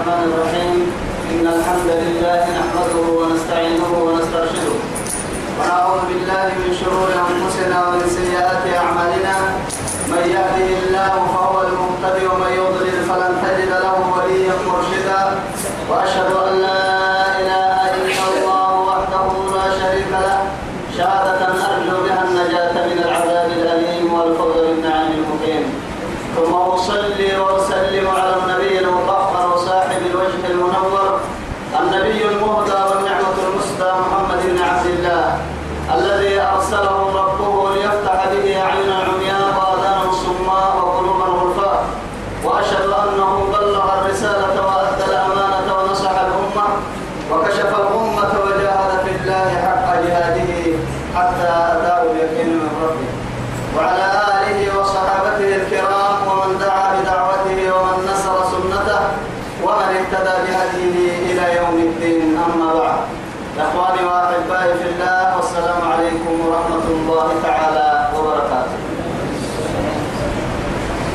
الرحمن الرحيم. إن الحمد لله نحمده ونستعينه ونسترشده. ونعوذ بالله من شرور أنفسنا ومن سيئات أعمالنا. من يهده الله فهو المهتدي ومن يضلل فلن تجد له وليا مرشدا. وأشهد أن لا إله إلا الله وحده لا شريك له شهادة أرجو بها النجاة من العذاب الأليم والفوز بالنعم المقيم ثم أصلي وأسلم على النبي المطهر وصاحب الوجه المنور النبي المهدى والنعمة المسدى محمد بن عبد الله الذي أرسله ربه ليفتح به أعين عمياء وآذانا صماء وقلوبا غلفاء وأشهد أنه بلغ الرسالة وأدى الأمانة ونصح الأمة وكشف الأمة وجاهد في الله حق جهاده حتى أتاه اليقين من ربه وعلى آله وصحابته الكرام ومن دعا بدعوته ومن نصر سنته ومن اهتدى بهديه إلى يوم الدين أما بعد إخواني وأحبائي في الله والسلام عليكم ورحمة الله تعالى وبركاته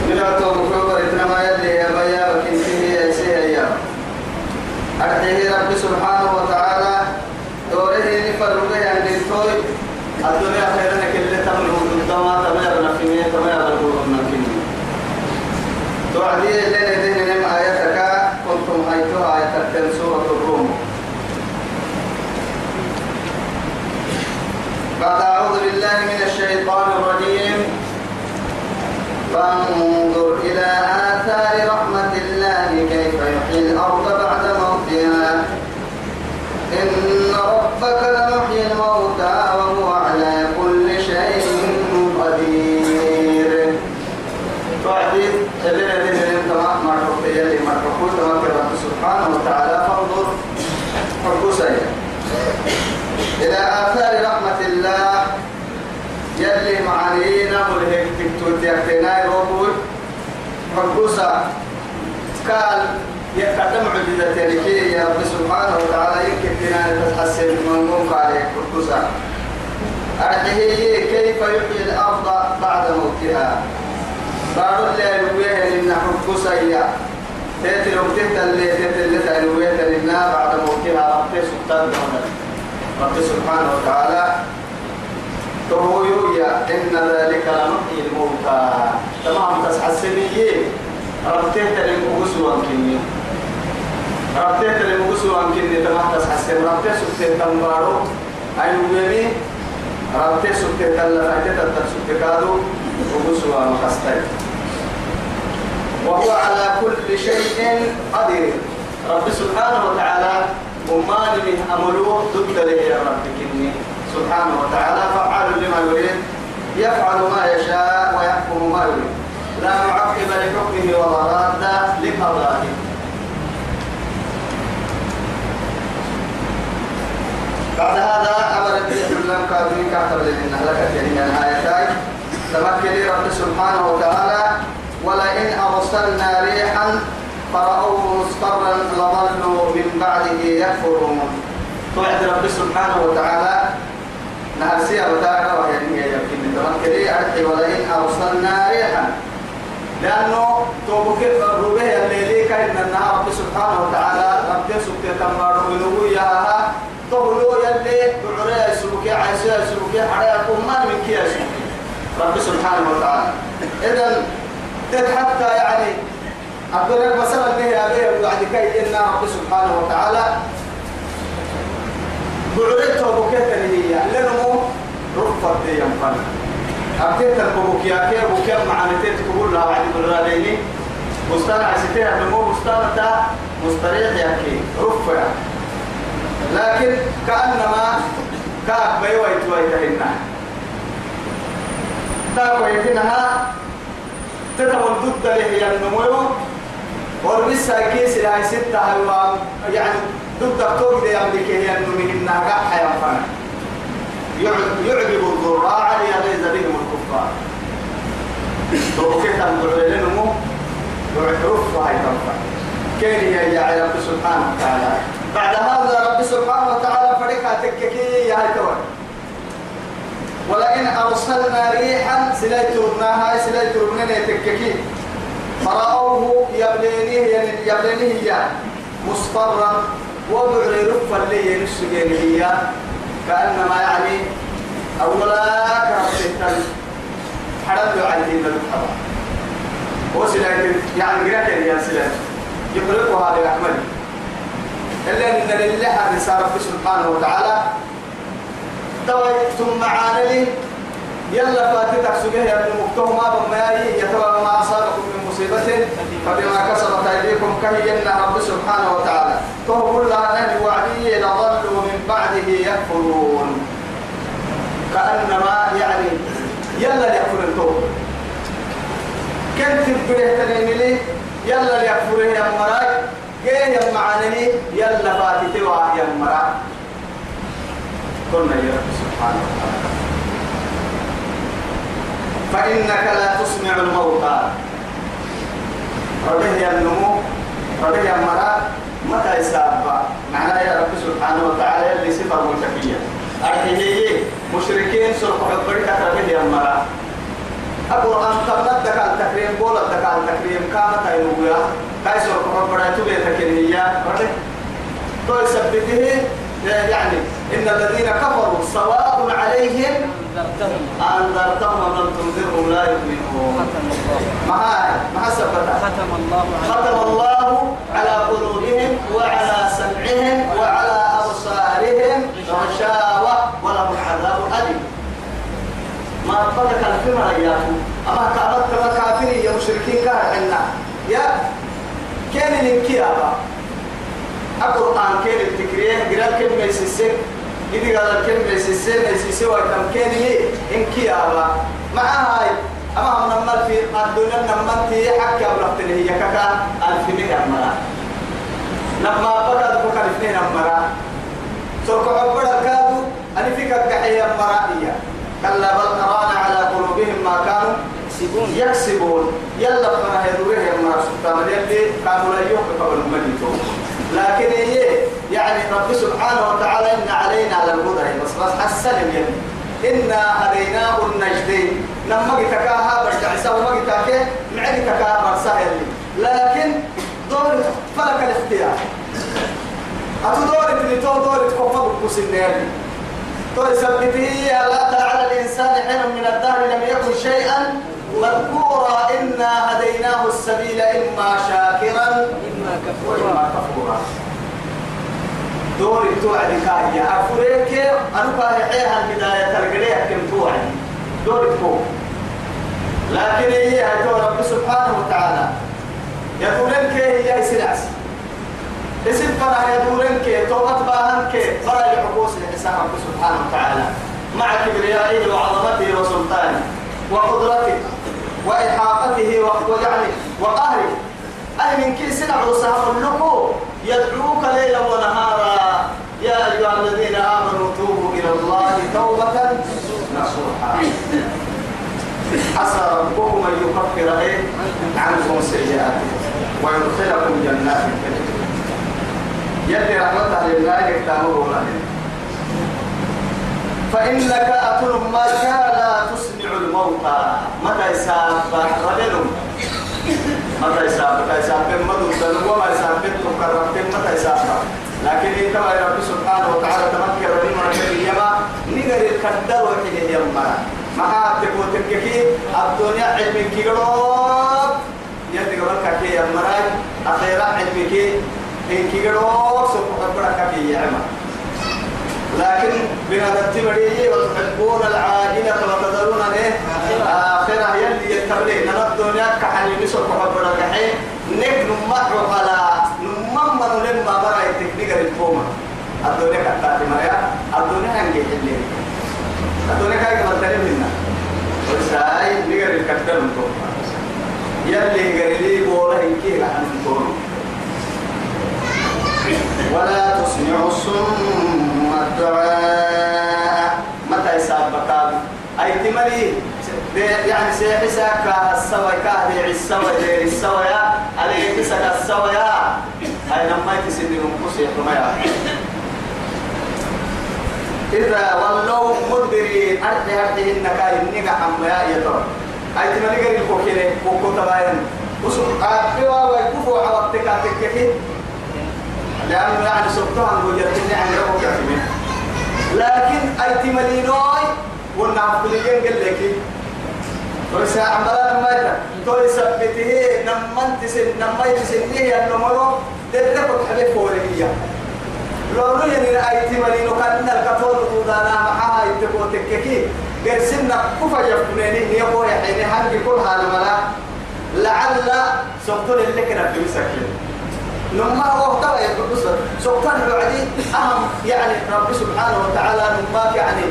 من أعطوا بكبر إتنما يلي يا بيا بكنته يا سيئة أرحيه رب سبحانه وتعالى دوره نفرقه عند التوي الدنيا خيرا كل تملو قدما تمير نفيني تمير القرون نكيني توعدي كنتم أيتها آياتك سورة الروم. بعد أعوذ بالله من الشيطان الرجيم. فانظر إلى آثار رحمة الله كيف يحيي الأرض بعد موتها. إن ربك لمحيي الموتى وهو على اللي اللي انت ما يلي سبحانه وتعالى فانظر إلى آثار رحمة الله يلي معانينا ملهك تكتوت يكتنا يروبول فرقوسا قال يقدم معجزة لكي يا رب سبحانه وتعالى يمكن بنا تتحسن من موقع عليك فرقوسا أرحيه كيف يحيي الأرض بعد موتها؟ بعد اللي يلوية لنا فرقوسا يا تأتي لو تهتل تهتل تلويه لنا بعد موتها رب سبحانه وتعالى رب سبحانه وتعالى تهويا إن ذلك لمحيي الموتى. تمام تسحسني رب تهتل المغسو أنكني رب تهتل المغسو أنكني تمام تسحسن رب تسبت تنبارو أيوبيني رب تسبت تلفايتة تسبت كادو وغسو أنكستي وهو على كل شيء قدير. رب سبحانه وتعالى وما من أملوه ضد له يا رب كني. سبحانه وتعالى فعال لما يريد يفعل ما يشاء ويحكم ما يريد. لا معقب لحكمه ولا راد لقضائه. بعد هذا أمر لم كافرين كاتب لنا هلكت يعني الآيتين. تمكن رب سبحانه وتعالى ولئن أرسلنا ريحا فرأوه مصفرا لظلوا من بعده يكفرون. توعد رب سبحانه وتعالى نهر سيا بتاعنا وهي هي يمكن تمكن أرحي ولئن أرسلنا ريحا. لأنه توبك الربه الليلي كان النهار رب سبحانه وتعالى رب سبحانه تمر ولو ياها تقولوا يلي بعري سلوكي عيسى سلوكي حريكم ما من كياس رب سبحانه وتعالى. إذا حتى يعني أقول لك مثلا به أبيه بعد كي إن رب سبحانه وتعالى بعريته بكيت هي لأنه رفض دي ينفن أبتيت البوكيا كي بوكيا معانتين تقول لها بعد بالراديني بستان عسيتها نمو بستان تا مستريح يحكي رفع لكن كأنما كأك بيويت ويتهنها تاكو يتنها تتمل ضد له هي النمو وربسا كيس لا ستة هلوان يعني ضد الطوق دي أمريكا هي أنه من النهجة حيوان يعجب الضراع ليغيظ بهم الكفار. وكيف تنظر لنمو يعرف هاي تنفع. هي يا رب سبحانه وتعالى؟ بعد هذا رب سبحانه وتعالى فريقها تككي يا هاي ولئن أرسلنا ريحا سليترناها سليترننا تككي. فرأوه يبلينيه يبلينيه مصفرا وبعري رفا اللي ينسجين هي كأنما يعني أولا كرفتن حرد عليه بالحرام وسلاك يعني قراك يا سلام يقرأ هذا أحمد إلا أن لله رب سبحانه وتعالى تويتم معانا لي يلا فاتتك سجيه يا ابن مكتوم ما بمياي يتوى ما أصابكم من مصيبة فبما كسبت أيديكم كهينا رب سبحانه وتعالى. تهب الله وعدي لظلوا من بعده يكفرون. كأنما يعني يلا ليكفر التوب. كنت بره تنيني يلا ليكفره يا مرأي. جيه يا معانني يلا فاتتي يا مرأي. قلنا يا رب سبحانه وتعالى. فإنك لا تسمع الموتى. ربه يا النمو ربه يا مرا متى يسابع معناه يا رب سبحانه وتعالى اللي صفة منتفية أرحيه مشركين سرق حبرك ربه يا مرا. القرآن تبلت دك التكريم بولا دك التكريم كامت أيوة كاي سرق حبرك تبي تكريمية ربه تو يثبته يعني إن الذين كفروا سواء عليهم أنذرتهم أم لم تنذرهم لا يؤمنون. ما ما ثبت ختم الله ختم الله على قلوبهم وعلى سمعهم وعلى أبصارهم. غشاوة ولهم عذاب أليم. ما بدك الفيلم رجعته أما كعبت كما كافرين يا مشركين كهرنا يا كان الكيابة القرآن كان التكريه قرأ كلمة يسسك إذا قال الكلمة يسسك يسسك وكم كان لي إن كيابة مع هاي أما هم نمال في الدنيا نمال تي حكي أبلغتني هي كاكا ألف مئة مرة لما بقى بكر اثنين مرة سوف عبر الكادو أنا فيك الكحية مرائية كلا بل أرانا على قلوبهم ما كانوا يكسبون. يلا فما هيدوره يا مرة سبحانه يلي كانوا لا يوم قبل المدينة لكن هي يعني رب سبحانه وتعالى إن علينا للهدى بس بس حسن يلي إنا هديناه النجدين. لما جتكاها برجع سوا ما جتكاه معي جتكاها برسها يلي لكن دور فلك الاختيار. أتو دور اللي تو دور تكفى بالكوس النيري تو يثبته لا على الإنسان حين من الدهر لم يكن شيئا مذكورا إنا هديناه السبيل إما شاكرا إما كفورا. وإما كفورا. دوري توعد كايا أفريك أنا كايا البداية ترقليها كم توعد. دوري فوق. لكن هي هي رب سبحانه وتعالى. يقولن كي هي سلاس اسم فرع يقولن كي توبت باهن كي فرع العقوس لحسان رب سبحانه وتعالى. مع كبريائه وعظمته وسلطانه وقدرته. وإحاطته ويعني وقهره. أي من كي سنع وسهم لكم يدعوك ليلا ونهارا. يا أيها الذين آمنوا توبوا إلى الله توبة نصوحا. عسى ربكم أن يكفر إيه؟ عنكم سيئاتكم ويدخلكم جنات يلي رحمته لله يكتبه فإنك أتل ما لا تسمع الموتى. متى يساب رجل. متى يساب متى يساب مدو سنو وما يساب تكرر متى يساب لكن إن كما رب سبحانه وتعالى تمكن من الكريمة نقدر الكدر وحده يما. ما تقول تككي الدنيا علم كيروب يدي قبل كاكي يا مراي أخيرا علم كي. إن كيروب سبحانه لكن بنا تتبعي وتحبون العاجلة وتذرون الايه آخرة يلي يتبلي. نرى الدنيا كحل نسر محبنا كحين نك نمحو على نمم لما برا التكنيك الفومة الدنيا كتاتي مريا. الدنيا هنجي حلين الدنيا كاي كما تلي منا. وساي نيجر الكتر نتوم يلي غريلي بولا هنكي لحن نتوم ولا تسمع الصم الدعاء. متى يسابك أي تمري؟ يعني سيحسا كالسوى كهدي السوى دير السوى عليه كسك السوى أي لما يتسد نمكس يحرمي إذا ولوا مدبرين أرحي أرحي إنك إنك حميا يتر أي تمري قريب تباين وسوء أبوا ويكفوا عوضتك أتككي لأنه يعني سبتها نقول يرتني عن ربك كافمين لكن أي تملينوي والنعم كلين قال لك ويسا عملا ما تو يثبته نمن تسن نما يسنيه يا نمرو درك حبيب فوريه لو لو يعني أي تملينو كان الكفور دودانا معها يتبو تككي. قرسنا كفا يفنيني يبو يحيني حنجي كل هذا ملا لعل سبتون اللي كنا في مسكين. نما هو ترى يقول سلطان الوعدي أهم يعني رب سبحانه وتعالى نما يعني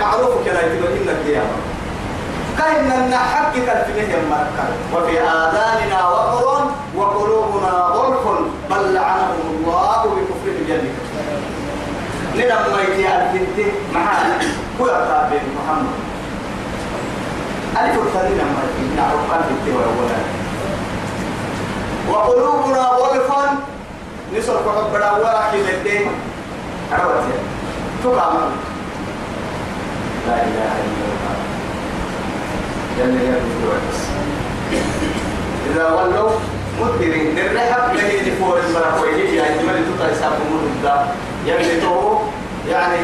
معروف كلا يتبين لك يا كأن نحقق الفنيه المركب وفي آذاننا وقر وقلوبنا غلف بل لعنهم الله بكفرهم جل لنما يتيار بنت معانا هو بين محمد ألف الثانية ما يتيار نعرف بنت ولا. وقلوبنا غلف نسر حبنا ولكن الدين. عرفت تقام لا إله إلا الله. جل جلاله إذا ولوا مدبرين. نرحب لهي نفور المرح ويجي يعني جمال تطلع يسابق مدة يعني تو يعني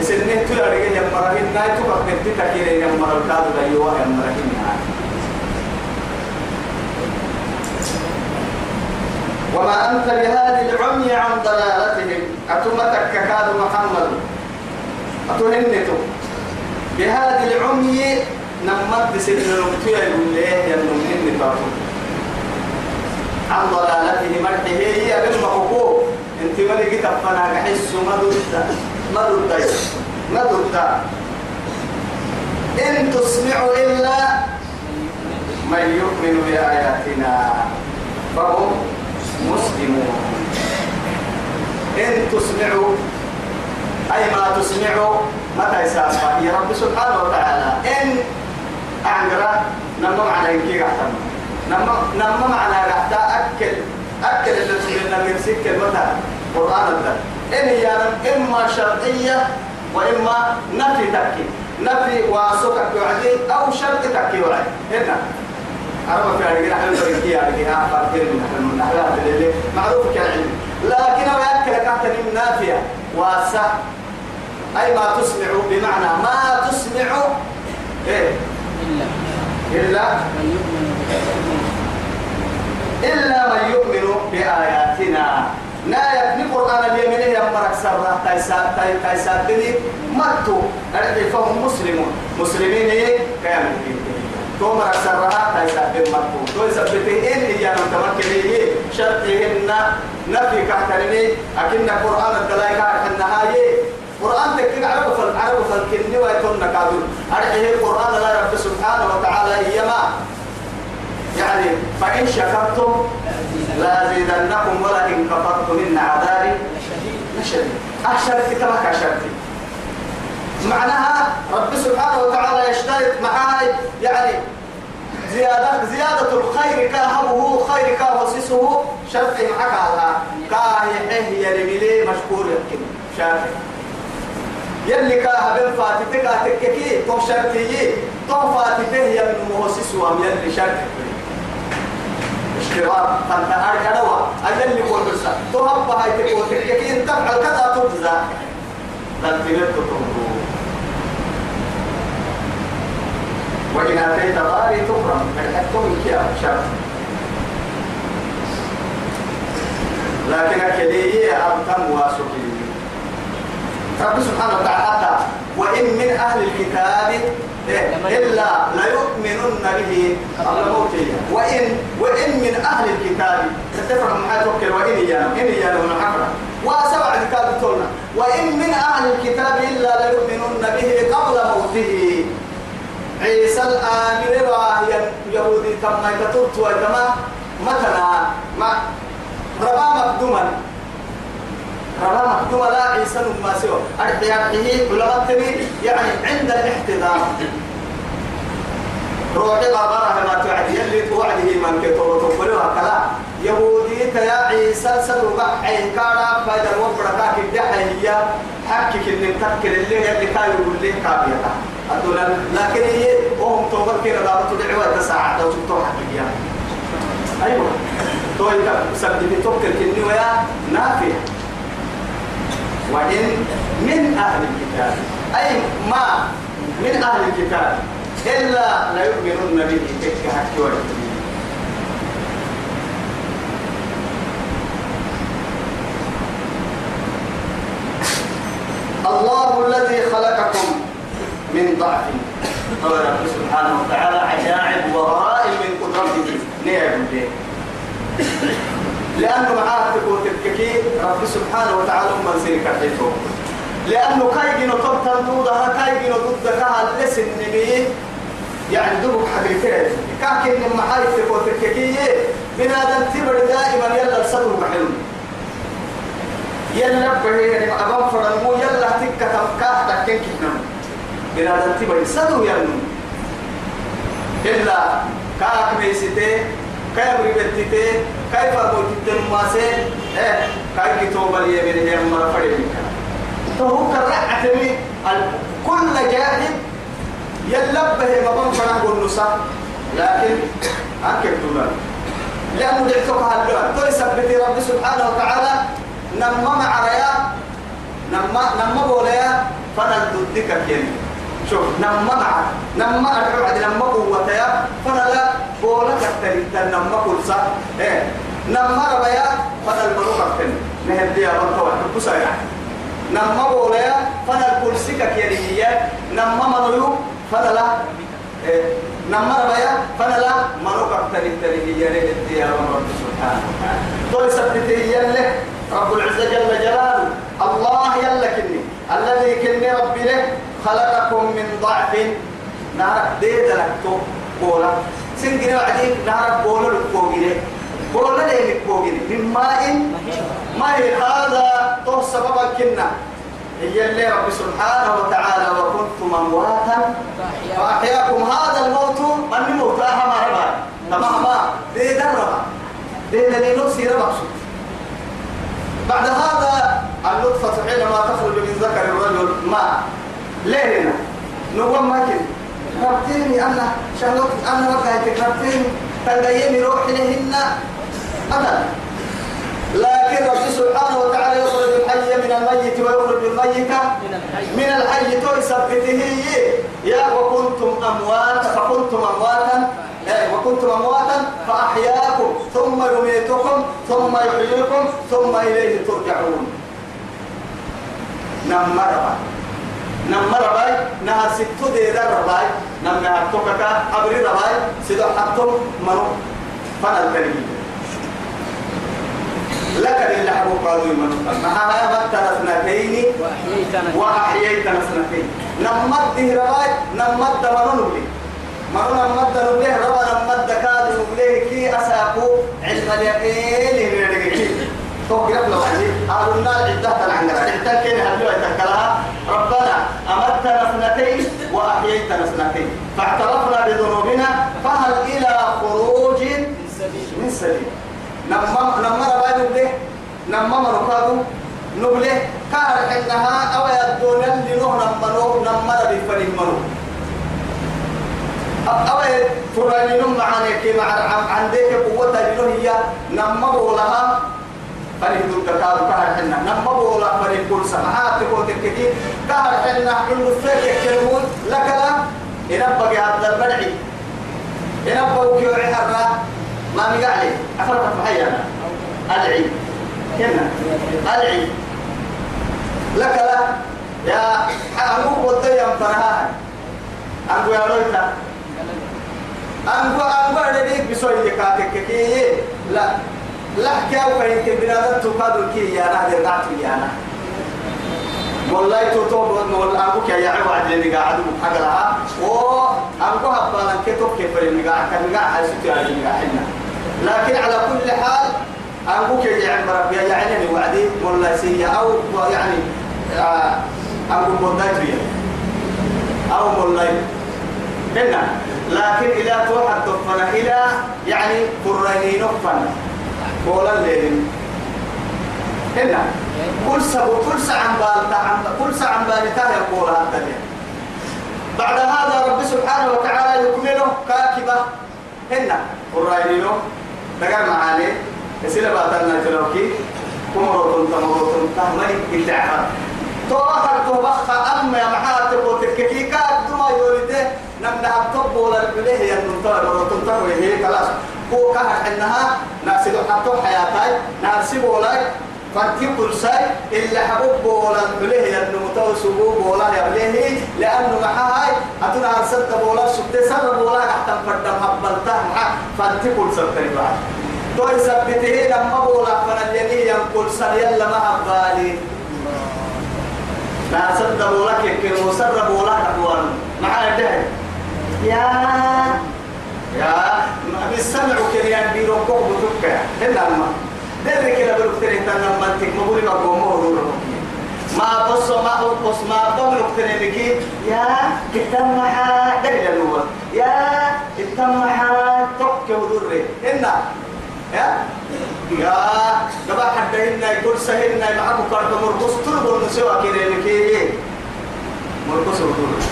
سنة تلا رجع يوم مرحين ناي تو بقى نبتدي تكير يوم مرح كادو لا يوا يوم مرحين يعني وما أنت بهذه العمي عن ضلالتهم؟ أتمتك كاد محمد؟ أتهنتو بهذه العمي نمت سنة نمتيا يقول ليه يا عن ضلالته مرحه هي بما حقوق انت كتاب فانا كحس مدد مدد مدد إن تسمع إلا من يؤمن بآياتنا. فهم؟ مسلمون. إن تسمعوا أي ما تسمعوا متى يسافر يا رب سبحانه وتعالى. إن أعجرا نما معنى إنكي قحتم نما نما معنى قحتا أكل أكل اللي من سكة متى قرآن الدر إن هي إما شرطية وإما نفي تكي نفي واسوكك وعدي أو شرط تكي وعدي. هنا عرف في نحن نريكي على جهة فارتين من نحن اللي معروف كالعلم. لكن ما يأكل كحتة نافية واسع أي ما تسمع بمعنى ما تسمع إيه؟ إلا. إلا. من يؤمن بآياتنا. لا يكني قرآن اليمين يا مرك سرة تيسا تيسا بني مرتو. فهم مسلمون مسلمين إيه؟ كامل تو مرك سرة تيسا بن مرتو تو يثبته إن إيانا تمكن إيه؟ شرطهن نفي كحترني أكن قرآن الدلائك النهاية قرآن تكتب عرب فل عرب فل كني ويتون كادر أرحيه القرآن لا رب سبحانه وتعالى إيما. يعني فإن شكرتم لأزيدنكم ولئن كفرتم إن عذابي لشديد. أحشر كتابك أشرتي معناها رب سبحانه وتعالى يشترط معاي يعني زيادة زيادة الخير كاهبه خير كاوسسه. شرط معك على كاهي يلي مشكور يمكن. شافي يلي كاهبن فاتتك تككي تو شرطي تو فاتته يلي مهوسس وام يلي شرط اشتراط فانت أركدوا أجل كل بس. تو هبا هاي تكو تككي انت فعل كذا تجزا لن تنت وإن أتيت غاري تكرم فالحكم كيا شرط لكن الكلية أبتم واسكي رب سبحانه وتعالى وإن من أهل الكتاب إلا ليؤمنن به قبل موته وإن وإن من أهل الكتاب تتفق مع توكل. وإن يا إن يا من حفرة. وسبع كتاب تولنا وإن من أهل الكتاب إلا ليؤمنن به قبل موته. عيسى الآمن راهي يهودي كما يتطرت وكما مثلا ما ربا مقدوما ربا مقدوما لا عيسى ما سوى أرحي أرحيه علماء يعني عند الاحتضار روحي غبرها ما توعد يلي توعده من كتوب تقبلها كلا يهودي تيا عيسى سلو بحي كارا فايدا كاك الدحي هي. حكي اللي تذكر اللي اللي كان يقول لي كابيتا. أدولا لكن هي وهم توبر كده دارتو دعوة تساعة لو تبتو حقيقيا أيوة. توي سبب توكل كني ويا نافع وإن من أهل الكتاب. أي ما من أهل الكتاب. إلا لا يؤمنون به كحكي الله الذي خلقكم من ضعف. قال رب سبحانه وتعالى عجائب وغرائب من قدرته نعم به لأنه معاه تكون تككي رب سبحانه وتعالى من سيرك حيثه لأنه كاي جنو تبتن دودها كاي جنو ضدك لسن نبي يعني دوبك حقيقتين كاكين لما حاي تكون تككي هذا تبر دائما يلا الصدر محلو يلا بهي يعني أبان فرنمو يلا تكا تمكاه تكين من هذا تبر صدر يلنو إلا كاك ميسيتي كيف ربتتي كيف أقول تتنماسي إيه كاي كتوبة لي من هي مرة فريمك فهو كرع عتمي كل جاهد يلبه مبان فرنه النساء لكن أكيد دولار. لأنه دعتك هالدولار يثبت رب سبحانه وتعالى نما مع ريا نما نما بوليا فانا ضدك كين. شوف نما مع نما أدعو عد نما قوتيا فانا لا بولا كتريت نما كلسا إيه نما ربيا فانا الملوك كين نهدي يا رب توه بسا يعني. نما بوليا فانا الكلسك كيريا نما منو فانا لا. إيه نما ربيا فانا لا. منوك كتريت تريد يا رب سبحانه تو يثبت يله رب العزة جل جلاله. الله يلا كني. الذي كني ربي له خلقكم من ضعف. نار ديد لك تو بولا سنجري وعدي نار بولا بوغيري بولا لك بوغيري من ماء. ماء هذا تو سببا كنا. هي اللي رب سبحانه وتعالى وكنتم أمواتا فأحياكم هذا الموت. من موت أحمى ربا. تماما. ديد الربا ديد اللي نفسي ربا بعد هذا النطفة حينما تخرج من ذكر الرجل ما؟ ليلنا نقوم ماكن ربتيني أنا شهلوك أنا وقعتك ربتيني تلقيني روحي لهن. أبدا. لكن رب سبحانه وتعالى يخرج الحي من الميت ويخرج الميت من الحي تثبته. يا وكنتم أمواتا فكنتم أمواتا. وكنتم أمواتا فأحياكم. ثم يميتكم ثم يحييكم ثم إليه ترجعون. نمر نمر باي نها ستو ديدا رباي نمر هاتوكا أبري رباي سيدو حتم منو؟ فانا الكريم لك اللي حبوك قالوا من معها متى اثنتين وأحييتنا اثنتين نمت دهرباي نمت دمرون بلي مرنا مد نبله ربنا مد كاد نبله كي أساقو علم اليقين يرجعك توقف لو عندي قالوا النار عدة العنقرة عدة كين هدوا يتكلها ربنا أمتنا اثنتين وأحييتنا اثنتين فاعترفنا بذنوبنا فهل إلى خروج من سبيل؟ نما نما ربا نبله نما مرقادو نبله كار حنها أو يدون اللي نوه نما نما ربي فريق منو أو فراني نم معنا كي مع عندك قوة جنو هي. نما بولها فريق دول كتاب كهر حنا نما بولا فريق كل سماعات تقول تكتي كهر حنا عند فيك يكلمون. لك لا إن بقي هذا البدعي إن بقوا كيو عهرة ما نقعلي أفرق محيانا أدعي. كنا أدعي. لك لا. يا أبو بطيء فرها أبو يا رويتا. أنقو أنقو أدريك بسوي كاتك كي لا. لا كيف فهمت بنادم تقادر كي يا نهر قاتل يا نهر والله توتو والله أنقو كي يعيب عدل نقاعد حق لها. و أنقو هبالا كتب كيف النقاع كان نقاع حيث تياري نقاعنا لكن على كل حال أنقو كي يعيب ربي يعني وعدي والله سيئة أو يعني آه أنقو مدى أو والله هنا لكن إلى توحد تفنا إلى يعني قراني نفنا قولا الليل هنا كل سبو كل سعن بال كل سعن بال تاه يقول هذا بعد هذا رب سبحانه وتعالى يكمله كاكبة هنا قراني نو دقال معاني يسيل باتنا تلوكي كمرو تمرو تهمني بتاعها توهر توبخ أما يا محاتب وتككي كاد دما يورده نمنا الطب ولا البليه يا ننطر وتنطر وهي خلاص هو كهر إنها ناسي حتى حياتي ناسي بولاي فانتي كل شيء إلا حبوب بولا بليه يا نمطر سبوب بولا يا بليه لأنه معها أتنا أرسلت بولا سبت سر بولا حتى فردم حبلتها معه فانتي كل شيء تريبا تو يثبته لما بولا فنجني ينقل سر يلا ما هبالي لا صد بولك كل مسر بولك أدوان معنا ده يا. يا ما بيسمع كريان بيرو كوب بتوكا. هنا ما. ده كده بلوكتري تنا ما تك ما قومه ما بص ما بص ما بلوكتري لكي يا كتمها ده اللي يا كتمها توك ودوري هنا يا يا دبا حتى هنا يقول سهلنا معكم كارت مرقص تربو نسوا كده لكي مرقص ودوري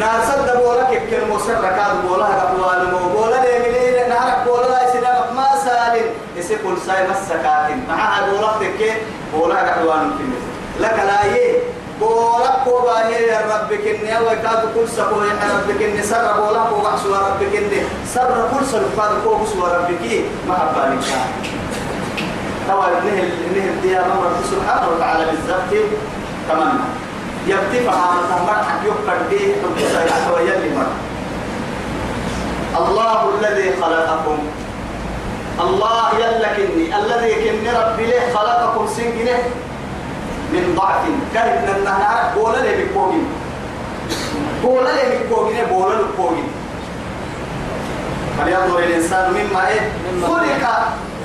ناسد بولا كل مسر كاد بولا قبوال مو بولا لملي نهار بولا لا سلام ما سالم اسي كل ساي مسكاتين مع بولا تك بولا قبوال كنيس لك لا يه بولا كوبا هي ربك إني أول كاد كل سبوا يا ربك إني سر بولا كوبا سوا ربك إني سر كل سر كاد كوبا سوا ربك ما حبالك توا نه نه ديا رب سبحانه وتعالى بالذات تمنى يبتفع على تمر حق يفكر به يحوى يلي مر الله الذي خلقكم الله يلكني الذي كن ربي له خلقكم سنجنه من ضعف. كهب النهار بولا لي بكوغين. بولا لي بكوغين بولا لكوغين فلينظر الإنسان من ماء؟ خلق.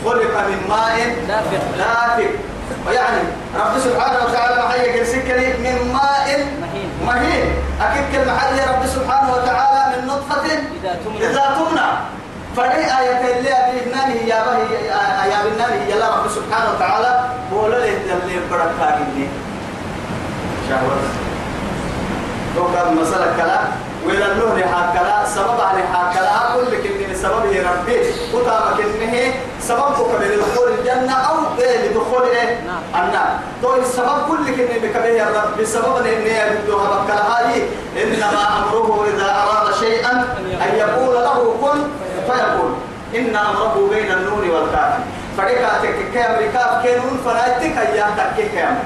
خلق من ماء دافق دافق ويعني رب سبحانه وتعالى محيي كرسكني من ماء مهين. مهين. أكيد كلمة حي رب سبحانه وتعالى من نطفة إذا تمنى. فدي آية اللي أبيناني يا به يا بناني يا رب سبحانه وتعالى بولا له اللي بركاته شهوة. لو كان مسألة كلا وإلى النهر هكذا سبب على هكذا كل كلمة سبب هي ربي. وتابع كلمة سبب قبل دخول الجنة أو إيه لدخول إيه. النار. تو السبب كل كلمة بكبه يا رب بسبب إن هي بدها بكلا هاي إنما أمره إذا أراد شيئا أن يقول له إن أمره بين النور والكاف. فريقاتك كامل كاف كنون فنأتك أيام تكي كامل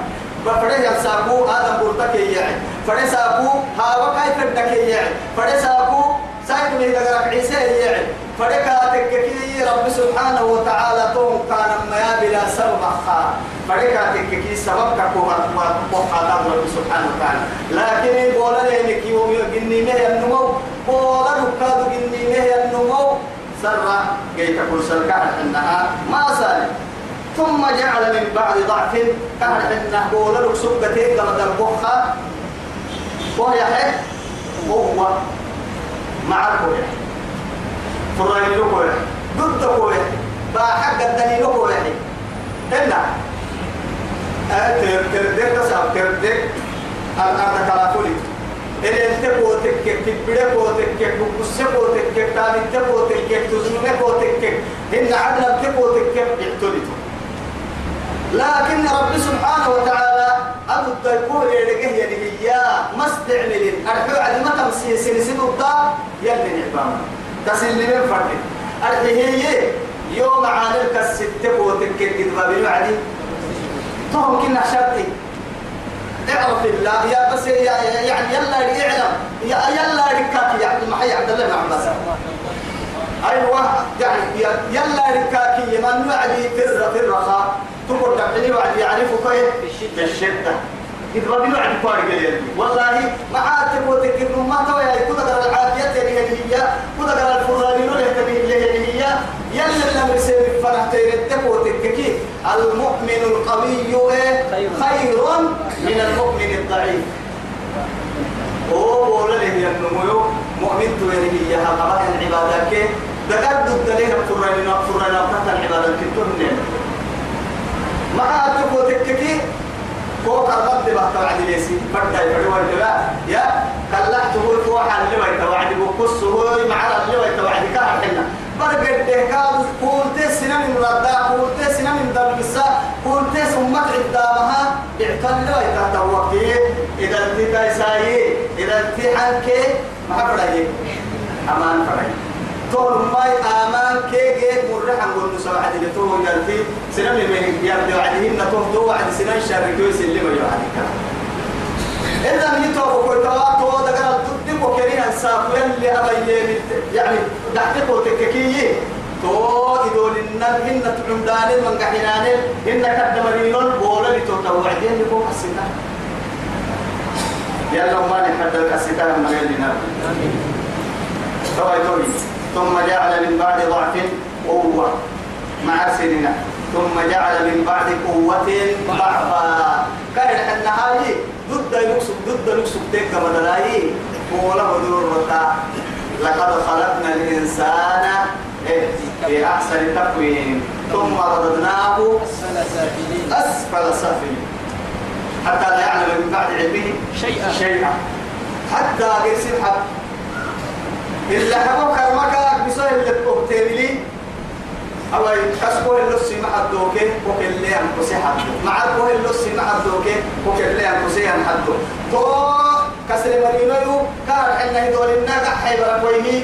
بفرد يسابو آدم برتك يعني فرد سابو هاو كيف بدك يعني فرد سابو سايد من دقرك عيسى يعني فرد كاتك كي رب سبحانه وتعالى توم كان ما بلا سبب خا فرد كاتك كي سبب كقوة وقاتا رب سبحانه وتعالى. لكن يقول لي انك يوم يجني مه النمو. بولا ركاد جني مه النمو. سر جيت كل سركان إنها ما سالم ثم جعل من بعد ضعف كان انه بولا لك سبتين كما دربوخا وهي حي؟ وهو مع الكوية فرين الكوية ضد الكوية بحق الدليل الكوية هنا تردك تسعب تردك الأرض كلافولي إلى أنت بوتك تبدأ بوتك بقص بوتك تابي تبوتك تزنم بوتك إن عدل تبوتك يعتلتو لكن رب سبحانه وتعالى أبو الدكور يلقيه يلقيه مستعمل أرحو عد ما تمسي سنسد الضاء يلي نعبام تسلم من فرد أرحيه يوم عانلك الستة بوتك كده بابي وعدي تهم كنا شرطي اعرف الله يا بس يا يعني يلا اعلم يا يلا ركاك يا عبد المحي عبد الله بن عباس. أيوه. يعني يلا ركاكي من وعدي في الر- في الرخاء تقول تبعني وعد يعرفك كيف؟ في الشدة إذ ما بيوعد فارق والله معاتب وتكر ما توي كذا قرا العافية اللي هي كذا الفرانين اللي هي يلا لما يصير فرح تيرتك وتككي المؤمن القوي إيه؟ خير. من المؤمن الضعيف. هو بولا له النمو مؤمن تويره هي هذا العبادة كي. دقد الدليل فرنا فرنا فتح العبادة كتبنا ما تبغى تككي. فوق الرد بحث وعد ليسي فردا يفروا الجبال يا كلحت هو فوق اللي ويت وعد بقص هو مع اللي ويت وعد كان حنا برقد كاد قلت سنن من ردا قلت سنن من دربسا قلت سمت عدامها. اعتل لا يتهوك إذا انت تايساي إذا انت حنك ما فرعي أمان فرعي طول ماي آمان كيجي مرحا قلنا سبعة دي طول يالتي سنن من يالتي وعدهن طول دو وعد سنن شارك يسلم يوعدك. إذا من يتوقع كل تواتو دقنا تدق وكريها الساق يلي أبي يعني دحتك وتككيه تو إدول النب هن تعمدان من قحنان هن كدمرين بولا لتوتوعدين لكم السنة يلا ما نحدد السنة من غير لنا. ثم جعل من بعد ضعف قوة مع سننا. ثم جعل من بعد قوة ضعفا. كان النهاية. ضد لكسب ضد لكسب تك مدلاي ولا بدور لقد خلقنا الإنسان في أحسن تقويم. ثم رددناه أسفل سافلين. حتى لا يعلم من بعد علمه شيئا. شيئا. حتى يصير حق. إلا المكا بسوء اللي تبتملي أو كسبوه اللصي مع الدوكي وكل لي أنفسي حدو مع البوه اللصي مع الدوكي وكل لي أنفسي حدو تو كسر مرينو كار حنا يدور الناقع حيبرا كويني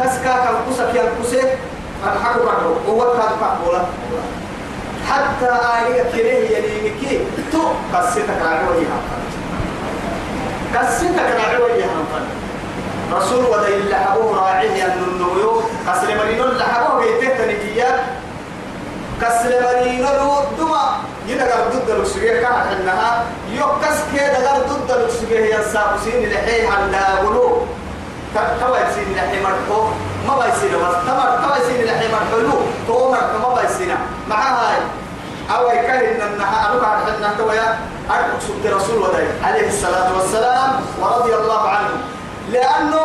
كسكا كان كسك ينكسي فنحكو بعده. هو كان قبولا حتى آية كريه يليمكي تو قصتك على وجهها قصتك على وجهها رسول ودي اللي حبوه راعيه أن النويو قصر مرينو اللي حبوه بيته تنجيات قصر مرينو دما يدقر ضد الوسوية كانت انها يوكس كي دقر ضد الوسوية هي السابسين اللي حي عند قلوب توا يسين لحي مرحو. ما بيسين بس. تمر توا يسين لحي مرحو. تو مرحو. ما بيسين مع هاي. أو يكره إن النها أروك على حدنا تويا. أرقص رسول وداي عليه الصلاة والسلام. ورضي الله عنه. لأنه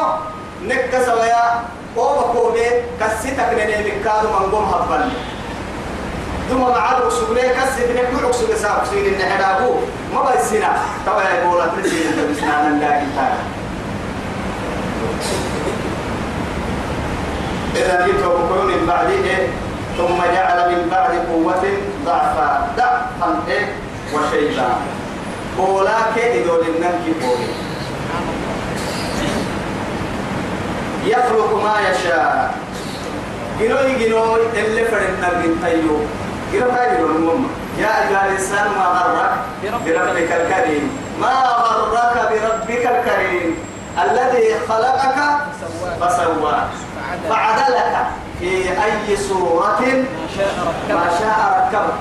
نكس ويا قوم قومي كسيتك نني مكادو من قوم هبل. ثم مع الرسول كسيت نكو رسول ساب سين النحدابو ما بيسنا توا يقول تسين بسنا نلاقي تاعي إذا يتوقعون من بعد ثم جعل من بعد قوة ضعفا ضعفا إيه؟ وشيبا. قولا كيدو للنمك قولي يخلق ما يشاء. جنوي جنوي اللي فرنا من تيو جنو تايو المهم يا أيها الإنسان ما غرك بربك. الكريم. ما غرك بربك الكريم. الذي خلقك فسواك. فعدلك. في أي صورة ما شاء ركبك.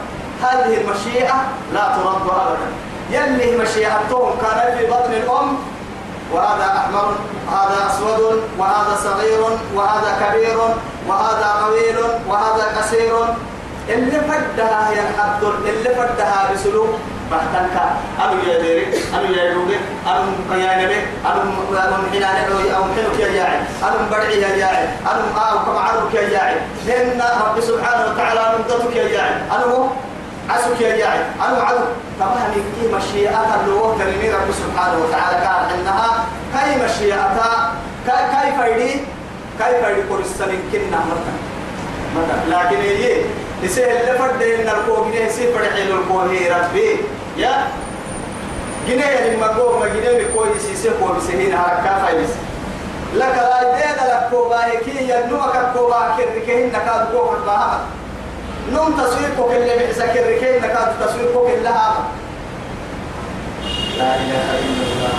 هذه المشيئة لا ترد أبدا. يلي مشيئتهم كان في بطن الأم وهذا أحمر هذا أسود وهذا صغير وهذا كبير وهذا طويل وهذا قصير. اللي فدها ينحط اللي فدها بسلوك. بحتنك. أنو يا ديري أنو يا يوبي أنو يا نبي أنو أنو حين أنا أو حينك يا جاعي أنو برعي يا جاعي أنو آه كم يا جاعي لأن رب سبحانه وتعالى نمدتك يا جاعي عسك يا جاعي أنو عدو. طبعا يكي مشيئة اللي كلمي رب سبحانه وتعالى. كان إنها كي مشيئتها كيف يدي كيف يدي قرستن كنا مثلا مثلا لكن هي يسهل اللي فرد إن الكو جنيه يسهل فرد حيل الكو هي ربي. يا. جنيه يعني ما كو ما جنيه بكو يسيسه كو بسهين هركا فايس لك لا يدين لك كو باهكي ينوك كو باهكي ركهن نكاد كو فرد نوم تصوير كو كل بحسك الركين تصوير كو كلها لا إله إلا الله.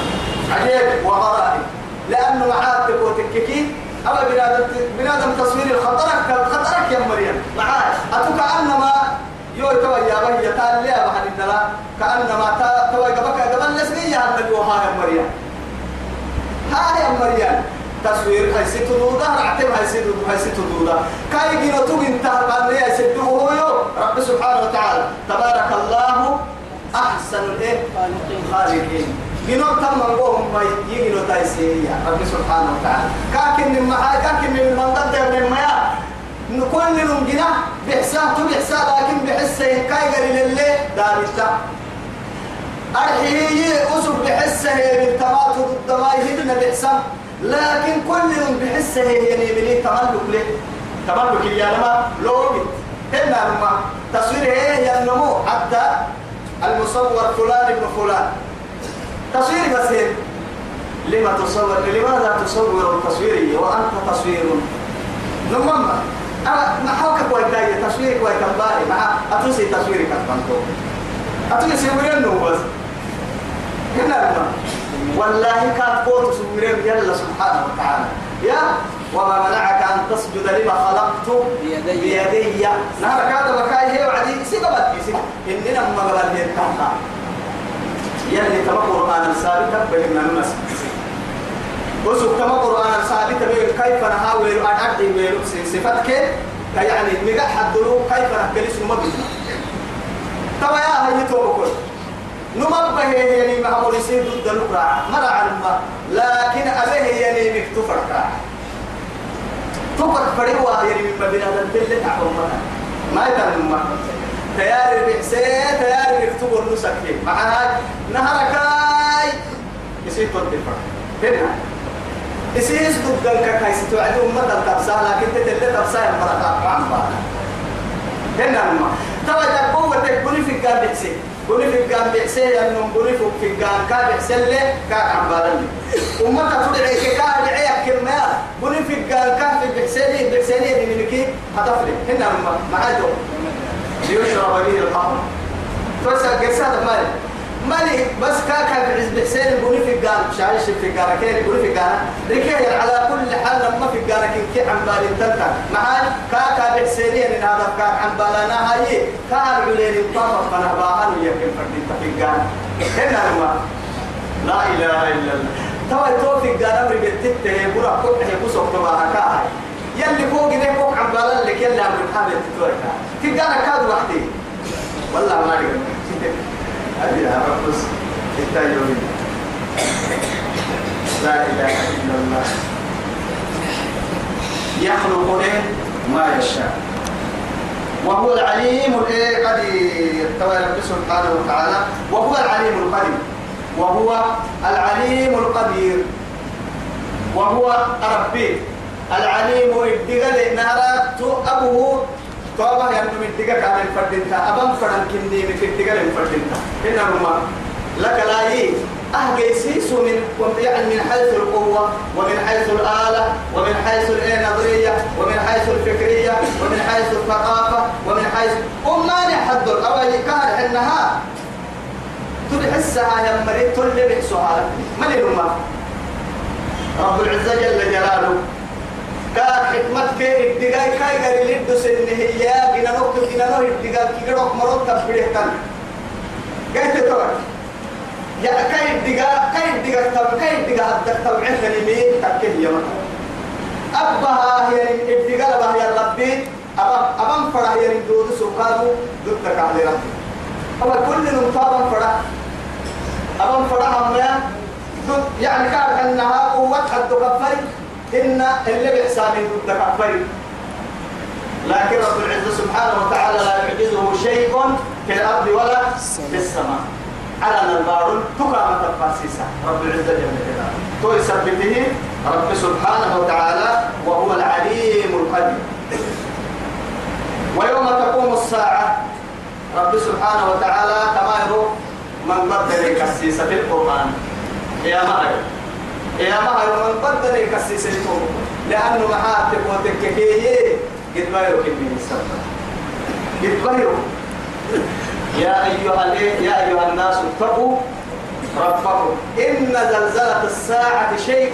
عجيب وغرائب. لأنه معاتك وتككي أما بنادم بنادم تصوير الخطرك خطرك يا مريم. معاي أتو كأنما يو توا يا بهي تال لي أبا النلا كأنما توا قبك قبل لسني يا مريم. ها يا مريم. تصوير هاي ست دودا رعتم هاي ست هاي ست دودا كاي جينا تو انت قال لي ست هو رب سبحانه وتعالى تبارك الله أحسن الإيه خالقين جنو تم منقوم ما يجينو تايسي يا رب سبحانه وتعالى كاكن من محاي كاكن من المنطقة ده من ميا نكون لهم جنا بحساب تو بحساب لكن بحسه كاي قال لله دارتا أرحيه أسب بحسه ضد ما يهدنا بحساب لكن كل يوم بحسه يعني بلي تملك له تملك يا لما لو هنا لما تصوير هي النمو. حتى المصور فلان ابن فلان. تصوير بس لما تصور؟ لماذا تصور التصويري وأنت تصوير. نمم أنا نحوك كوي تاي تصوير كوي كمباري مع أتوسي تصويري كتبانتو أتوسي نو بس. هنا لما والله كانت قوت سيورين يلا سبحانه وتعالى. يا وما منعك أن تسجد لما خلقت بيدي. نهار كذا بكاي هي وعدي. سيقبت بيسي إننا ما قبل هي التحقا يعني تما قرآن ثابت بيننا نمس وسوق تما قرآن ثابت بين كيف نحاول أن أدعي بين صفتك. يعني مجا حدلو كيف نحكي اسمه مبنى تما يا هي توبكل نمبه يعني ما هو يصير ضد القرآن مرة علم لكن أبيه يعني مكتوب تبك فريوا يعني من مبنى الدل تعبوا ما يتعلم ما تيار البحسين تيار يكتبوا النسك فيه معنا نهركاي يصير تنتفع هنا يصير ضد الكاكاي ستوعد أمة التبسا لكن تتلي تبسا المرأة عم بانا هنا ما تبا تقوة تقولي في القام بحسين قولي في القام بحسين أنهم قولي في القام كا بحسين لي كاك عم بانا أمة تدعي كا دعي كلمة. قولي في القام كا في بحسين بحسين يدي منكي هتفرق هنا معادو ليشرب به الخمر بس قصة مالي مالي بس كاكا بعز بحسين يقولي في القان شايش في القان كين يقولي في القان ركيه على كل حال لما في القان كين كي عم بالي تلتا. معاي كاكا بحسينين إن هذا كاك عم بالانا هاي كان علين الطرف فانا باهن يمكن فردين في القان هنا لما لا إله إلا الله. توا توفيق قال امري بنتته برا كل حي بوسو تبارك هاي يلي فوق ده فوق عم بالك لك يلي عم بتحمل تتورك تلقى كاد وحدي. والله ما أدري. هذه يا رب بس التايوين لا إله إلا الله. يخلق إيه؟ ما يشاء. وهو العليم الإيه قدير تبارك رب سبحانه وتعالى. وهو العليم القدير. وهو العليم القدير. وهو ربي. العليم الدقل نارات أبوه توبة يعني من الدقل كان الفردنتا أبم فرن كني من الدقل الفردنتا إنما لك لا يي. أهجيسيس من يعني من حيث القوة ومن حيث الآلة ومن حيث النظرية ومن حيث الفكرية ومن حيث الثقافة ومن حيث وما نحد الأول كان إنها تحسها يا مريت تلي بحسها من الأمة؟ رب العزة جل جلاله. كان حكمت كي الدقاي كاي غير لدو سنة هي بنا نوك بنا نوك الدقاي كي غير مرات تبريه كان. قلت تقول يا كاي الدقاي كاي الدقاي تب كاي الدقاي هدك تبعين كلمين تكيه يا مثلا أبها هي الدقاي بها يا ربي. أبا أبا فرح يا دود سكادو ضدك على ربي. أما كل نمطابا فرح أبا فرح أمنا يعني كان أنها قوة حد كفري إن اللي بإحسان ضد كفري لكن رب العزة سبحانه وتعالى لا يعجزه شيء في الأرض ولا في السماء. على البار تقام تفاسيسا رب العزة جل جلاله. تو رب سبحانه وتعالى وهو العليم القدير. ويوم تقوم الساعة رب سبحانه وتعالى تماهر من بدل كسيسة في القرآن. يا مهر يا مهر من بدل كسيسة لأنه محاتب وتككية. قد بايرو كمين السبب قد بايرو يا أيها يا أيها الناس اتقوا ربكم. إن زلزلة الساعة شيء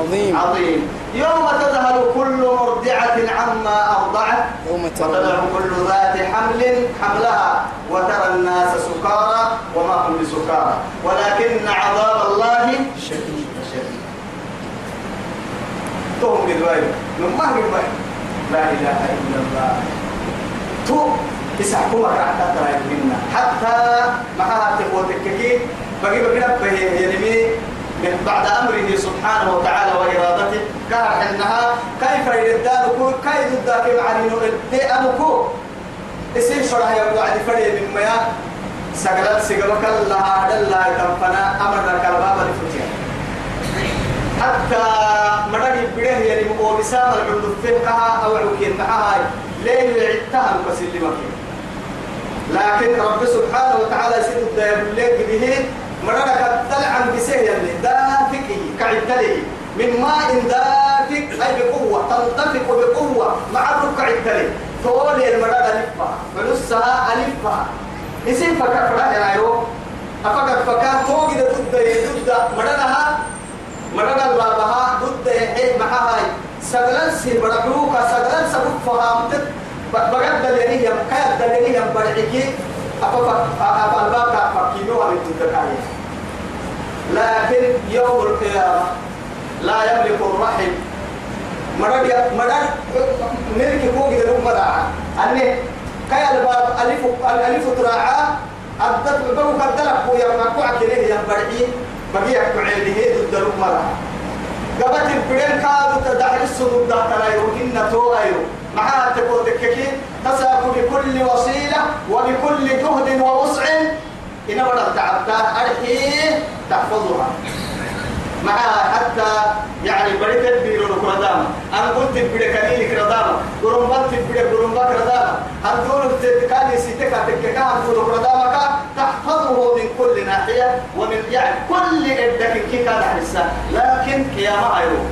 عظيم. عظيم. يوم تذهل كل مرضعة عما أرضعت. يوم وتذر كل ذات حمل حملها. وترى الناس سكارى وما هم بسكارى. ولكن عذاب الله شديد. تهم بالوالد نما بالوالد لا إله إلا الله. تو يسحكم رعتا ترى منا. حتى معها تقوتك كي بقي بقي بقي يلمي من بعد أمره سبحانه وتعالى وإرادته كان إنها كيف يردان كيف معنى دي أمكو؟ اسم شرح يا وعد فري من ميا سجلت سجلك الله دلا تنفنا أمر كلباب الفتيا حتى يعني مو بسام العمد فيها أو عكين معها لين يعتها بس اللي مكين لكن رب سبحانه وتعالى يسيد الدائم لك به مرنك تلعن بسهل دافك كعدلي من ماء دافك أي بقوة تنطفق بقوة مع الركع التلي تولي المرأة ألفها فنصها ألفها. اسم فكر فرح يا رايو أفكر فكر توجد ضد ضد مرنها مرنا بابها ضد يحيي معها سجلن سي برحوك سجلن سبب فهمت. بقد دليني يم كاد دليني يم برحكي أفا أفا الباب فكينو على تدكاية لكن يوم القيامة لا يملك الرحم. مرد مرد ملك فوق ذنوب مدعى أني كي الباب ألف ألف تراعى. أدت بروك الدلق ويا مكوع كنيه يم برحي بقي أكعين له ضد المرأة قبت البرين كادوا تدعي السدود ده تلايو إن تو أيو معها تقول دككي تساق بكل وسيلة وبكل جهد ووسع. إن بدأت تعبتها أرحيه تحفظها. معها حتى يعني بريت البيرو كردامة أنا قلت البيرو كنيلي كردامة قرنبات البيرو قرنبات كردامة هدول تكالي سيتك تككا هدول كردامة تحفظه من كل ناحية ومن يعني كل إدك كي كان حسا لكن قيامة أيوه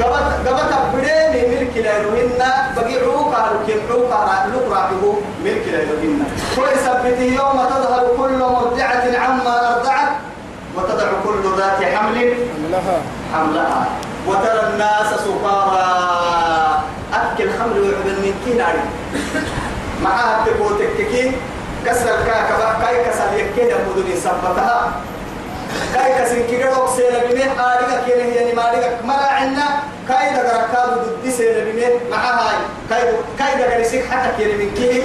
قبت قبت بدين ملك لا يروهن بقيعوك على كيعوك على لقراته ملك لا يروهن ويثبت يوم تظهر كل مرضعة عما أرضعت وتضع كل ذات حمل حملها. حملها. وترى الناس سكارى. أكل خمر ويعبد من كيناري معها تقول تككين كسر الكاكبة كاي كسر يكين يمدني سبتها. كاي كسر كيرو سينا بمين آريكا كينه يعني ماريكا مرا عنا كاي دا غركاب ضد سينا بمين معها كاي كاي دا غريسك حتى كينه من كيه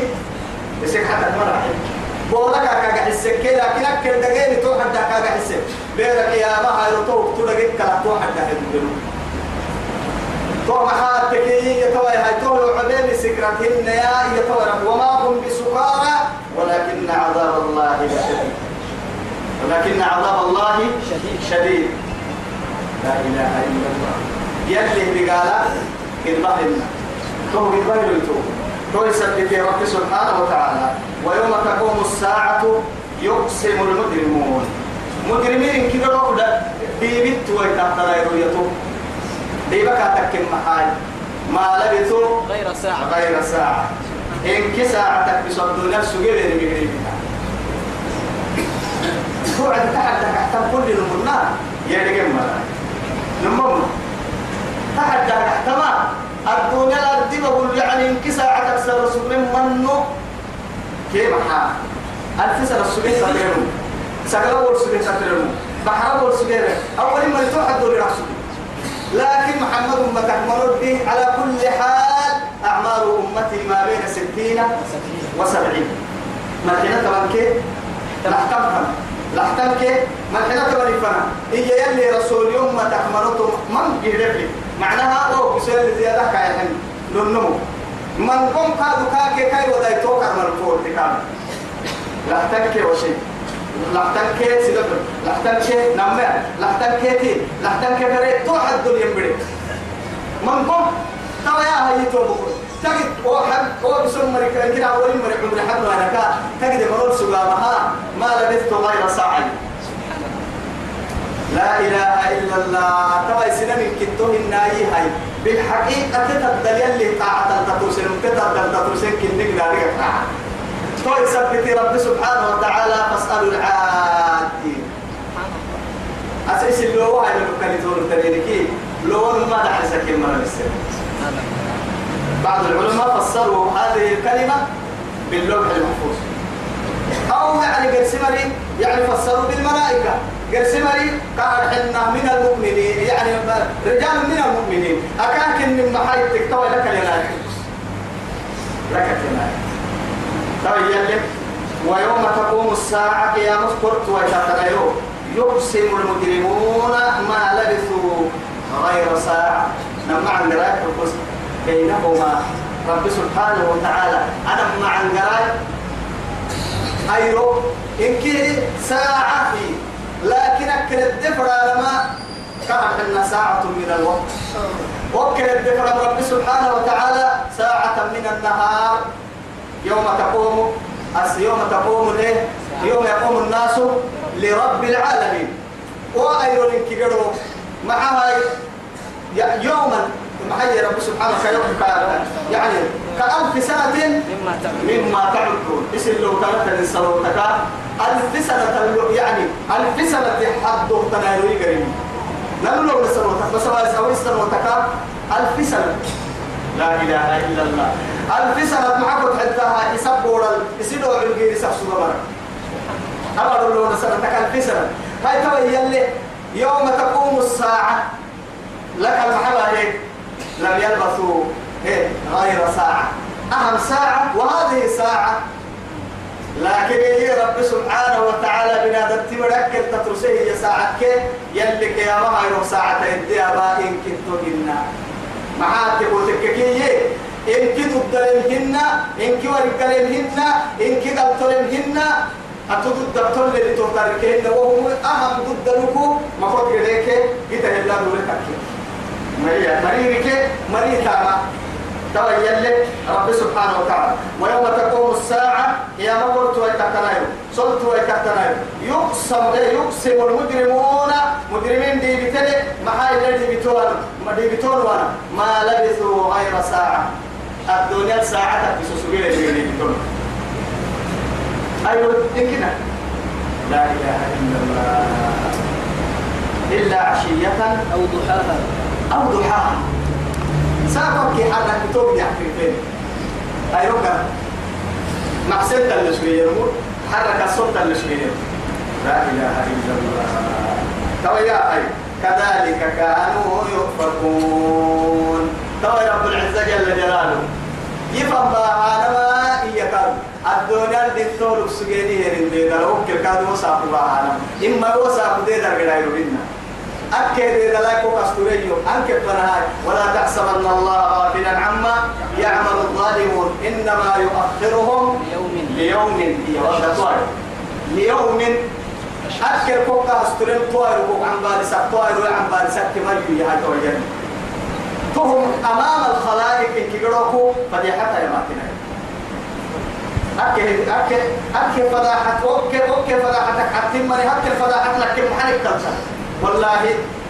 يسك حتى مرا بولك كاكا حسك لكن أكل دقيني تو حتى كاكا حسك بيرك يا ما هاي تو تو دقيق كلا تو حتى حسك تو محاتك يتوى هاي تو عبين سكرتهن يا يتوى وما هم بسكارى ولكن عذاب الله شديد ولكن عذاب الله شديد. شديد. لا إله إلا الله. يلي بقالا كذبهن تو كذبهن تو. تو يثبت رب سبحانه وتعالى. ويوم تقوم الساعة يقسم المجرمون. مجرمين كده رقدا ديبت ويتحترى رؤيته ديبك تكن محال ما لبثوا غير ساعة. غير ساعة. إن كساعتك بصدو نفسه غير المجرمين. توعد تحت تحت كل نمنا يا دقم نمم تحت تحت ما؟ الدنيا الأرض بقول يعني إن كساعتك سرسل منه كيف حال ألف سنة السبيل سبيرون سكلا ورسبين سبيرون بحر ورسبين أول ما يتوحد دول رأسه لكن محمد أمة تحمل به على كل حال أعمار أمتي ما بين ستين وسبعين. ما حين تبان كي لحتمهم لحتم كي ما حين تبان فنا إيه يلي رسول يوم ما تحملته من جهدك معناها أو بسؤال زيادة كاين نمو من قم كادو كاكي كاي وداي توكر من الفور تكامل لحتك وشيء لحتك سيدك لحتك نمى لحتك تي لحتك فريق توحد الدنيا بدي من قم؟ توا يا هاي توبكر تجد واحد هو بسم مريك كده أول مريك حد وأنا كا. تجد مرور سجامها ما لبثت غير ساعة. لا إله إلا الله. توا سنة من كتوه الناي هاي. بالحقيقة تتدل اللي طاعة تتوسن تتدل تتوسن كنك ذلك طاعة تو يثبت رب سبحانه وتعالى فاسألوا العادين أساس اللي هو هاي المكان يزور التبينكي لو ما دحل سكين مرة للسنة بعض العلماء فسروا هذه الكلمة باللوح المحفوظ. أو يعني قرسمري يعني فسروا بالملائكة. قرسمري قال حنا من المؤمنين. يعني رجال من المؤمنين. أكاك من محايد تكتوى لك لناك لك لناك طيب ويوم تقوم الساعة قيام قرط ويتقليو يقسم المجرمون ما لبثوا غير ساعة. نمع عن قراءة القسم بينهما. رب سبحانه وتعالى. أنا مع القراءة أيرو إن كي ساعة في. لكن أكل الدفر لما كانت لنا ساعة من الوقت. وكل الدفر رب سبحانه وتعالى ساعة من النهار. يوم تقوم. يوم تقوم الايه يوم يقوم الناس لرب العالمين. وأيضا كبروا معها يوما محي رب سبحانه كيوم يعني كألف سنة مما تعدون. اسم لو ثلاثة سنوتك ألف سنة يعني ألف سنة حد تنايروي قريب نقول لو سنوتك بس ما يسوي سنوتك ألف سنة. لا إله إلا الله. ألف سنة معك حتى يسبور يسيدوا عالجير يسحسوا مرة أمر لو سنتك ألف سنة. هاي توي يلي يوم تقوم الساعة. لك المحبة هيك لم يلبثوا غير ساعة. أهم ساعة وهذه ساعة. لكن هي رب سبحانه وتعالى بنا دتي مركب تترسيه ساعة كي يلك يا ما هي ساعة يدي أبا إن كنتو جنا معاك بوتككية إن كنتو الدلمهن إن كي ورقلمهن إن كي قلتلمهن أتود الدكتور اللي تهتركين وهو أهم ضد لكو. مفروض يديك يتهلا دولتك مريا مريك مريتا تويل رب سبحانه وتعالى. ويوم تقوم الساعة يا مبرت ويتكتنايو صلت ويتكتنايو يقسم يقسم المجرمون. مجرمين دي بتلي محاي الذي بتون ما دي بتون وأنا ما لبثوا غير ساعة. الدنيا ساعة بسوسوية اللي بتون أيوة إنكنا. لا إله إلا الله. إلا عشية أو ضحاها. أو ضحاها حرك توب يحكي فين؟ أيوة مع ستة النسبية حرك السلطة النسبية لا إله إلا الله. تويا أي كذلك كانوا يؤفكون. تويا رب العزة جل جلاله. يفهم بها إياكم الدنيا الدكتور سجيني هرين دي دلو كل كادو ساقو بها إما هو ساقو دي در قدائر أكد إذا لا يكون أستوريو أنك فنهاي ولا تحسبن الله غافلا عما يعمل الظالمون. إنما يؤخرهم ليوم ليوم ليوم أكل كوكا أستورين طوائر وكوك عن بارسك طوائر وعن بارسك كما يجي هاي توجد تهم أمام الخلائق إن كيروكو فضيحتها يا ماتنا أكل أكل أكل فضاحة أوكي أوكي فضاحتك. حتى مري هكذا فضاحت لك كم حالك تنسى والله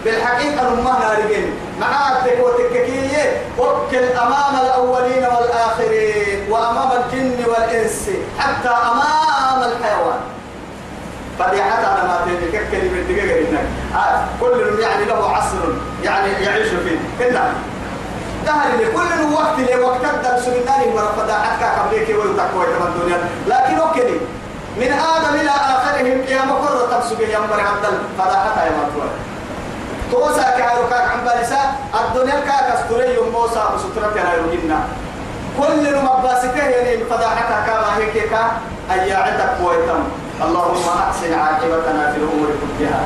بالحقيقة ما نارجين معاتك وتككية وكل أمام الأولين والآخرين وأمام الجن والإنس حتى أمام الحيوان. فضيحة أنا ما تدري كلمة دقيقة إنك. آه كل يعني له عصر يعني يعيش فيه. إلا. دهر كل وقت لي وقت الدرس من ناري ورفضا حتى قبلك ويتقوى الدنيا لكن أوكي. من آدم إلى آخرهم قيام قرة تبسك يمبر عبد الفضاحة يا مطوى توسا كايرو كاك عن بالسا الدنيا كاك استوري يوم موسى وسترة كايرو جنا كل مباسكه يعني فضاحتها كما هيك كا أي عندك ويتم. اللهم أحسن عاقبتنا في الأمور كلها.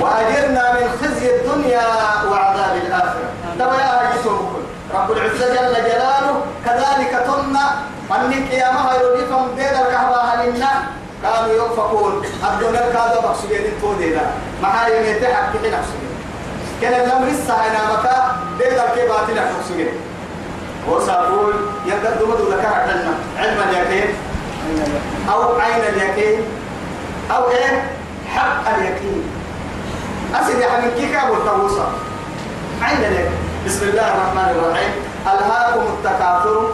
وأجرنا من خزي الدنيا وعذاب الآخرة. تبا يا رب العزة جل جلاله كذلك تنا منك يا مها يردفهم ديد الكهبة هلنا كانوا يوفقون الدنيا كادوا بقصدين التودينا محايا يتحق كي نفسه كان الأمر السهينا مكا ديد الكيبات نفسه وسأقول يقدم لك عدنا علم اليقين أو عين اليقين أو إيه؟ حق اليقين. أسد يا حبيبي كيف أبو عين اليقين بسم الله الرحمن الرحيم. ألهاكم التكاثر.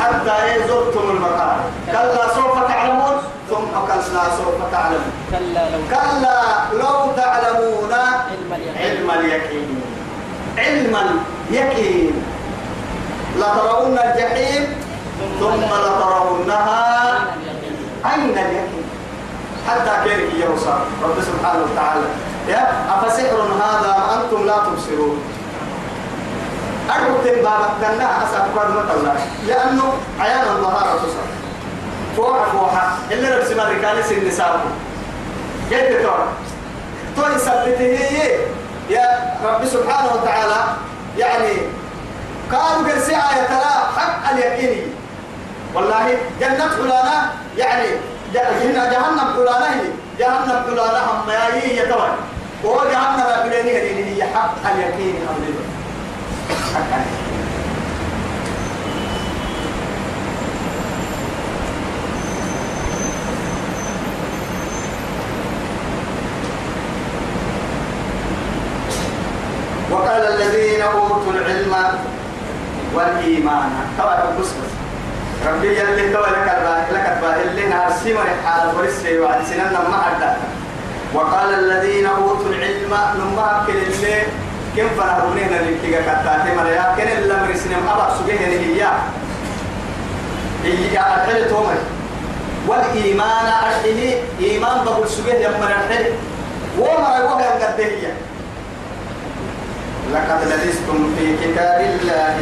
حتى إيه زرتم المقام كلا سوف تعلمون. ثم كلا سوف تعلمون. كلا لو كلا لو تعلمون علم اليقين. علم اليقين. لترون الجحيم ثم لترونها علم اليقين. حتى كيرك يوصى رب سبحانه وتعالى. يا أفسحر هذا أنتم لا تبصرون. أربط بابك كنا أسأل الله لأنه عيان الظهارة تصل فوحة فوحة اللي ربس مريكاني سن نسابه كيف تقول تو يثبته يا رب سبحانه وتعالى يعني قالوا قرسي آية ترى حق اليقيني والله جنة فلانة يعني جهنم جهنم فلانة هي. جهنم فلانة هم ياي يتوى وهو جهنم فلانة هي حق اليقين. أمريكا حق اليقين. الذين أوتوا العلم والإيمان. كما تقول ربي يلي تو لك لك اللي نهار سيما حال فرسي وعد سننا ما حدا. وقال الذين أوتوا العلم نما كل اللي كم فرهونين اللي كيغا كتاتي مريا كن اللي مرسنم أبا سجيه هي. هي أحل تومر. والإيمان أرحيه إيمان بقول سجيه يمر أرحيه وما يقول يمقده لقد لبستم في كتاب الله.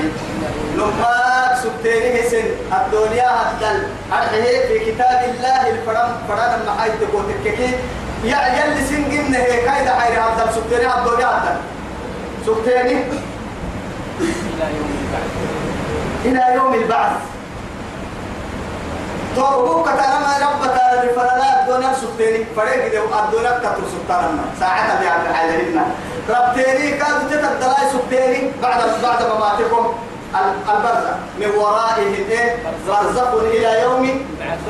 لما سبتيني سن الدنيا هدل. أرحيه في كتاب الله. الفرام فرام المحايد تقوتك. يا يلي سنجن هي كايدا حيري هدل. سبتيني الدنيا هدل. سبتيني إلى يوم البعث. إلى يوم البعث. توبوك تنمى ربك الفرلا الدنيا سبتيني فريق دي الدنيا كتر سبتانا ساعتها بيعد حالهن ربتيني كادوا تتدلاي سبتيني بعد بعد مماتكم البرزة من ورائهم إيه؟ برزق إلى يوم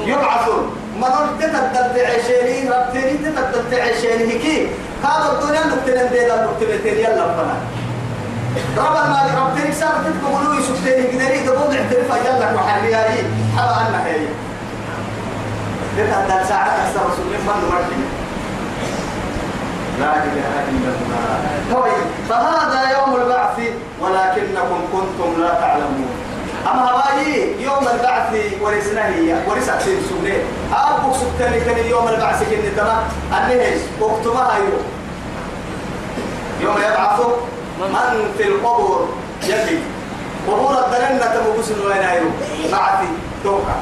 يبعثون. ما نقول تتدل تعيشيني ربتيني تتدل تعيشيني كي هذا الدنيا نكتلن دي دا نكتلن يلا فنا. رب المالك رب تلك سار تلك قلوي سبتيني قدري دبوض اعترف. أجلك وحريها هي حبا أنها هي تتدل ساعة أكثر رسول من مرحبا لا إله إلا الله. طيب فهذا يوم البعث ولكنكم كنتم لا تعلمون. أما هواي يوم البعث ورسنا هي ورسا سين سوني أبوك سبتني كان يوم البعث كن ترى النهج وقتما هايو يوم يبعث من في القبور؟ يلي. قبور الدلنة تبغسل وين هايو بعثي توقع.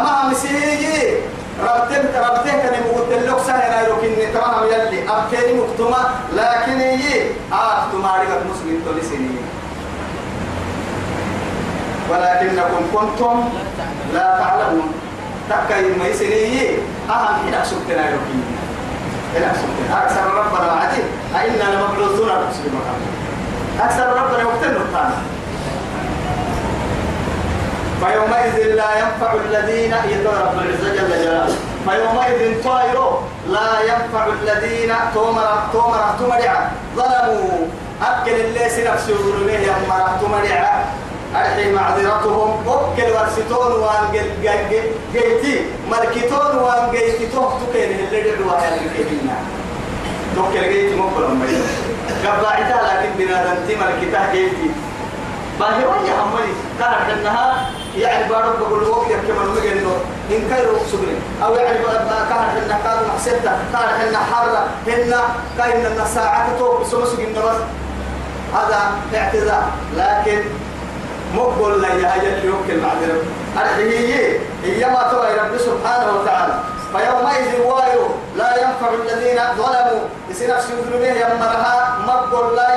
أما مسيجي ربتين ربتين كان يقول لك سهل إن تمام يلي أبكي مكتومة لكن يي أكتومة رجع مسلم تلسيني ولكنكم كنتم لا تعلمون. تكاي ما يسني أهم حين سبتنا يروك إلى سبتنا. أكثر ربنا وعدي أئنا لمبعوثون على مسلم أكثر ربنا يقتلنا الثاني فيومئذ لا ينفع الذين رب العزة جل جلاله. فيومئذ طائر لا ينفع الذين تومر تومر تمرع ظلموا. أكل اللي سنفسه ظلمه يمر تمرع أرحي معذرتهم. أكل ورستون وان جيتي. ملكتون وان جيتي. توه تكين اللي دعوا هذا الكيبنا توكل جيتي مقبل أمي قبل لكن بنادم تي ملكتها جيتي. باهي وين يا عمي كانت إنها يعني بارد بقول وقت كما انه إن كانوا سبري أو يعني كانت انها كانوا محسبتا كانت انها حرة هن كان إن ساعة تو سمسك بس. هذا اعتذار. لكن مقبل لا يهجل يوكل معذرة الحيية هي ما توي رب سبحانه وتعالى. فيومئذ وايو لا ينفع الذين ظلموا. يصير نفسهم ظلمه يمرها. مقبل لا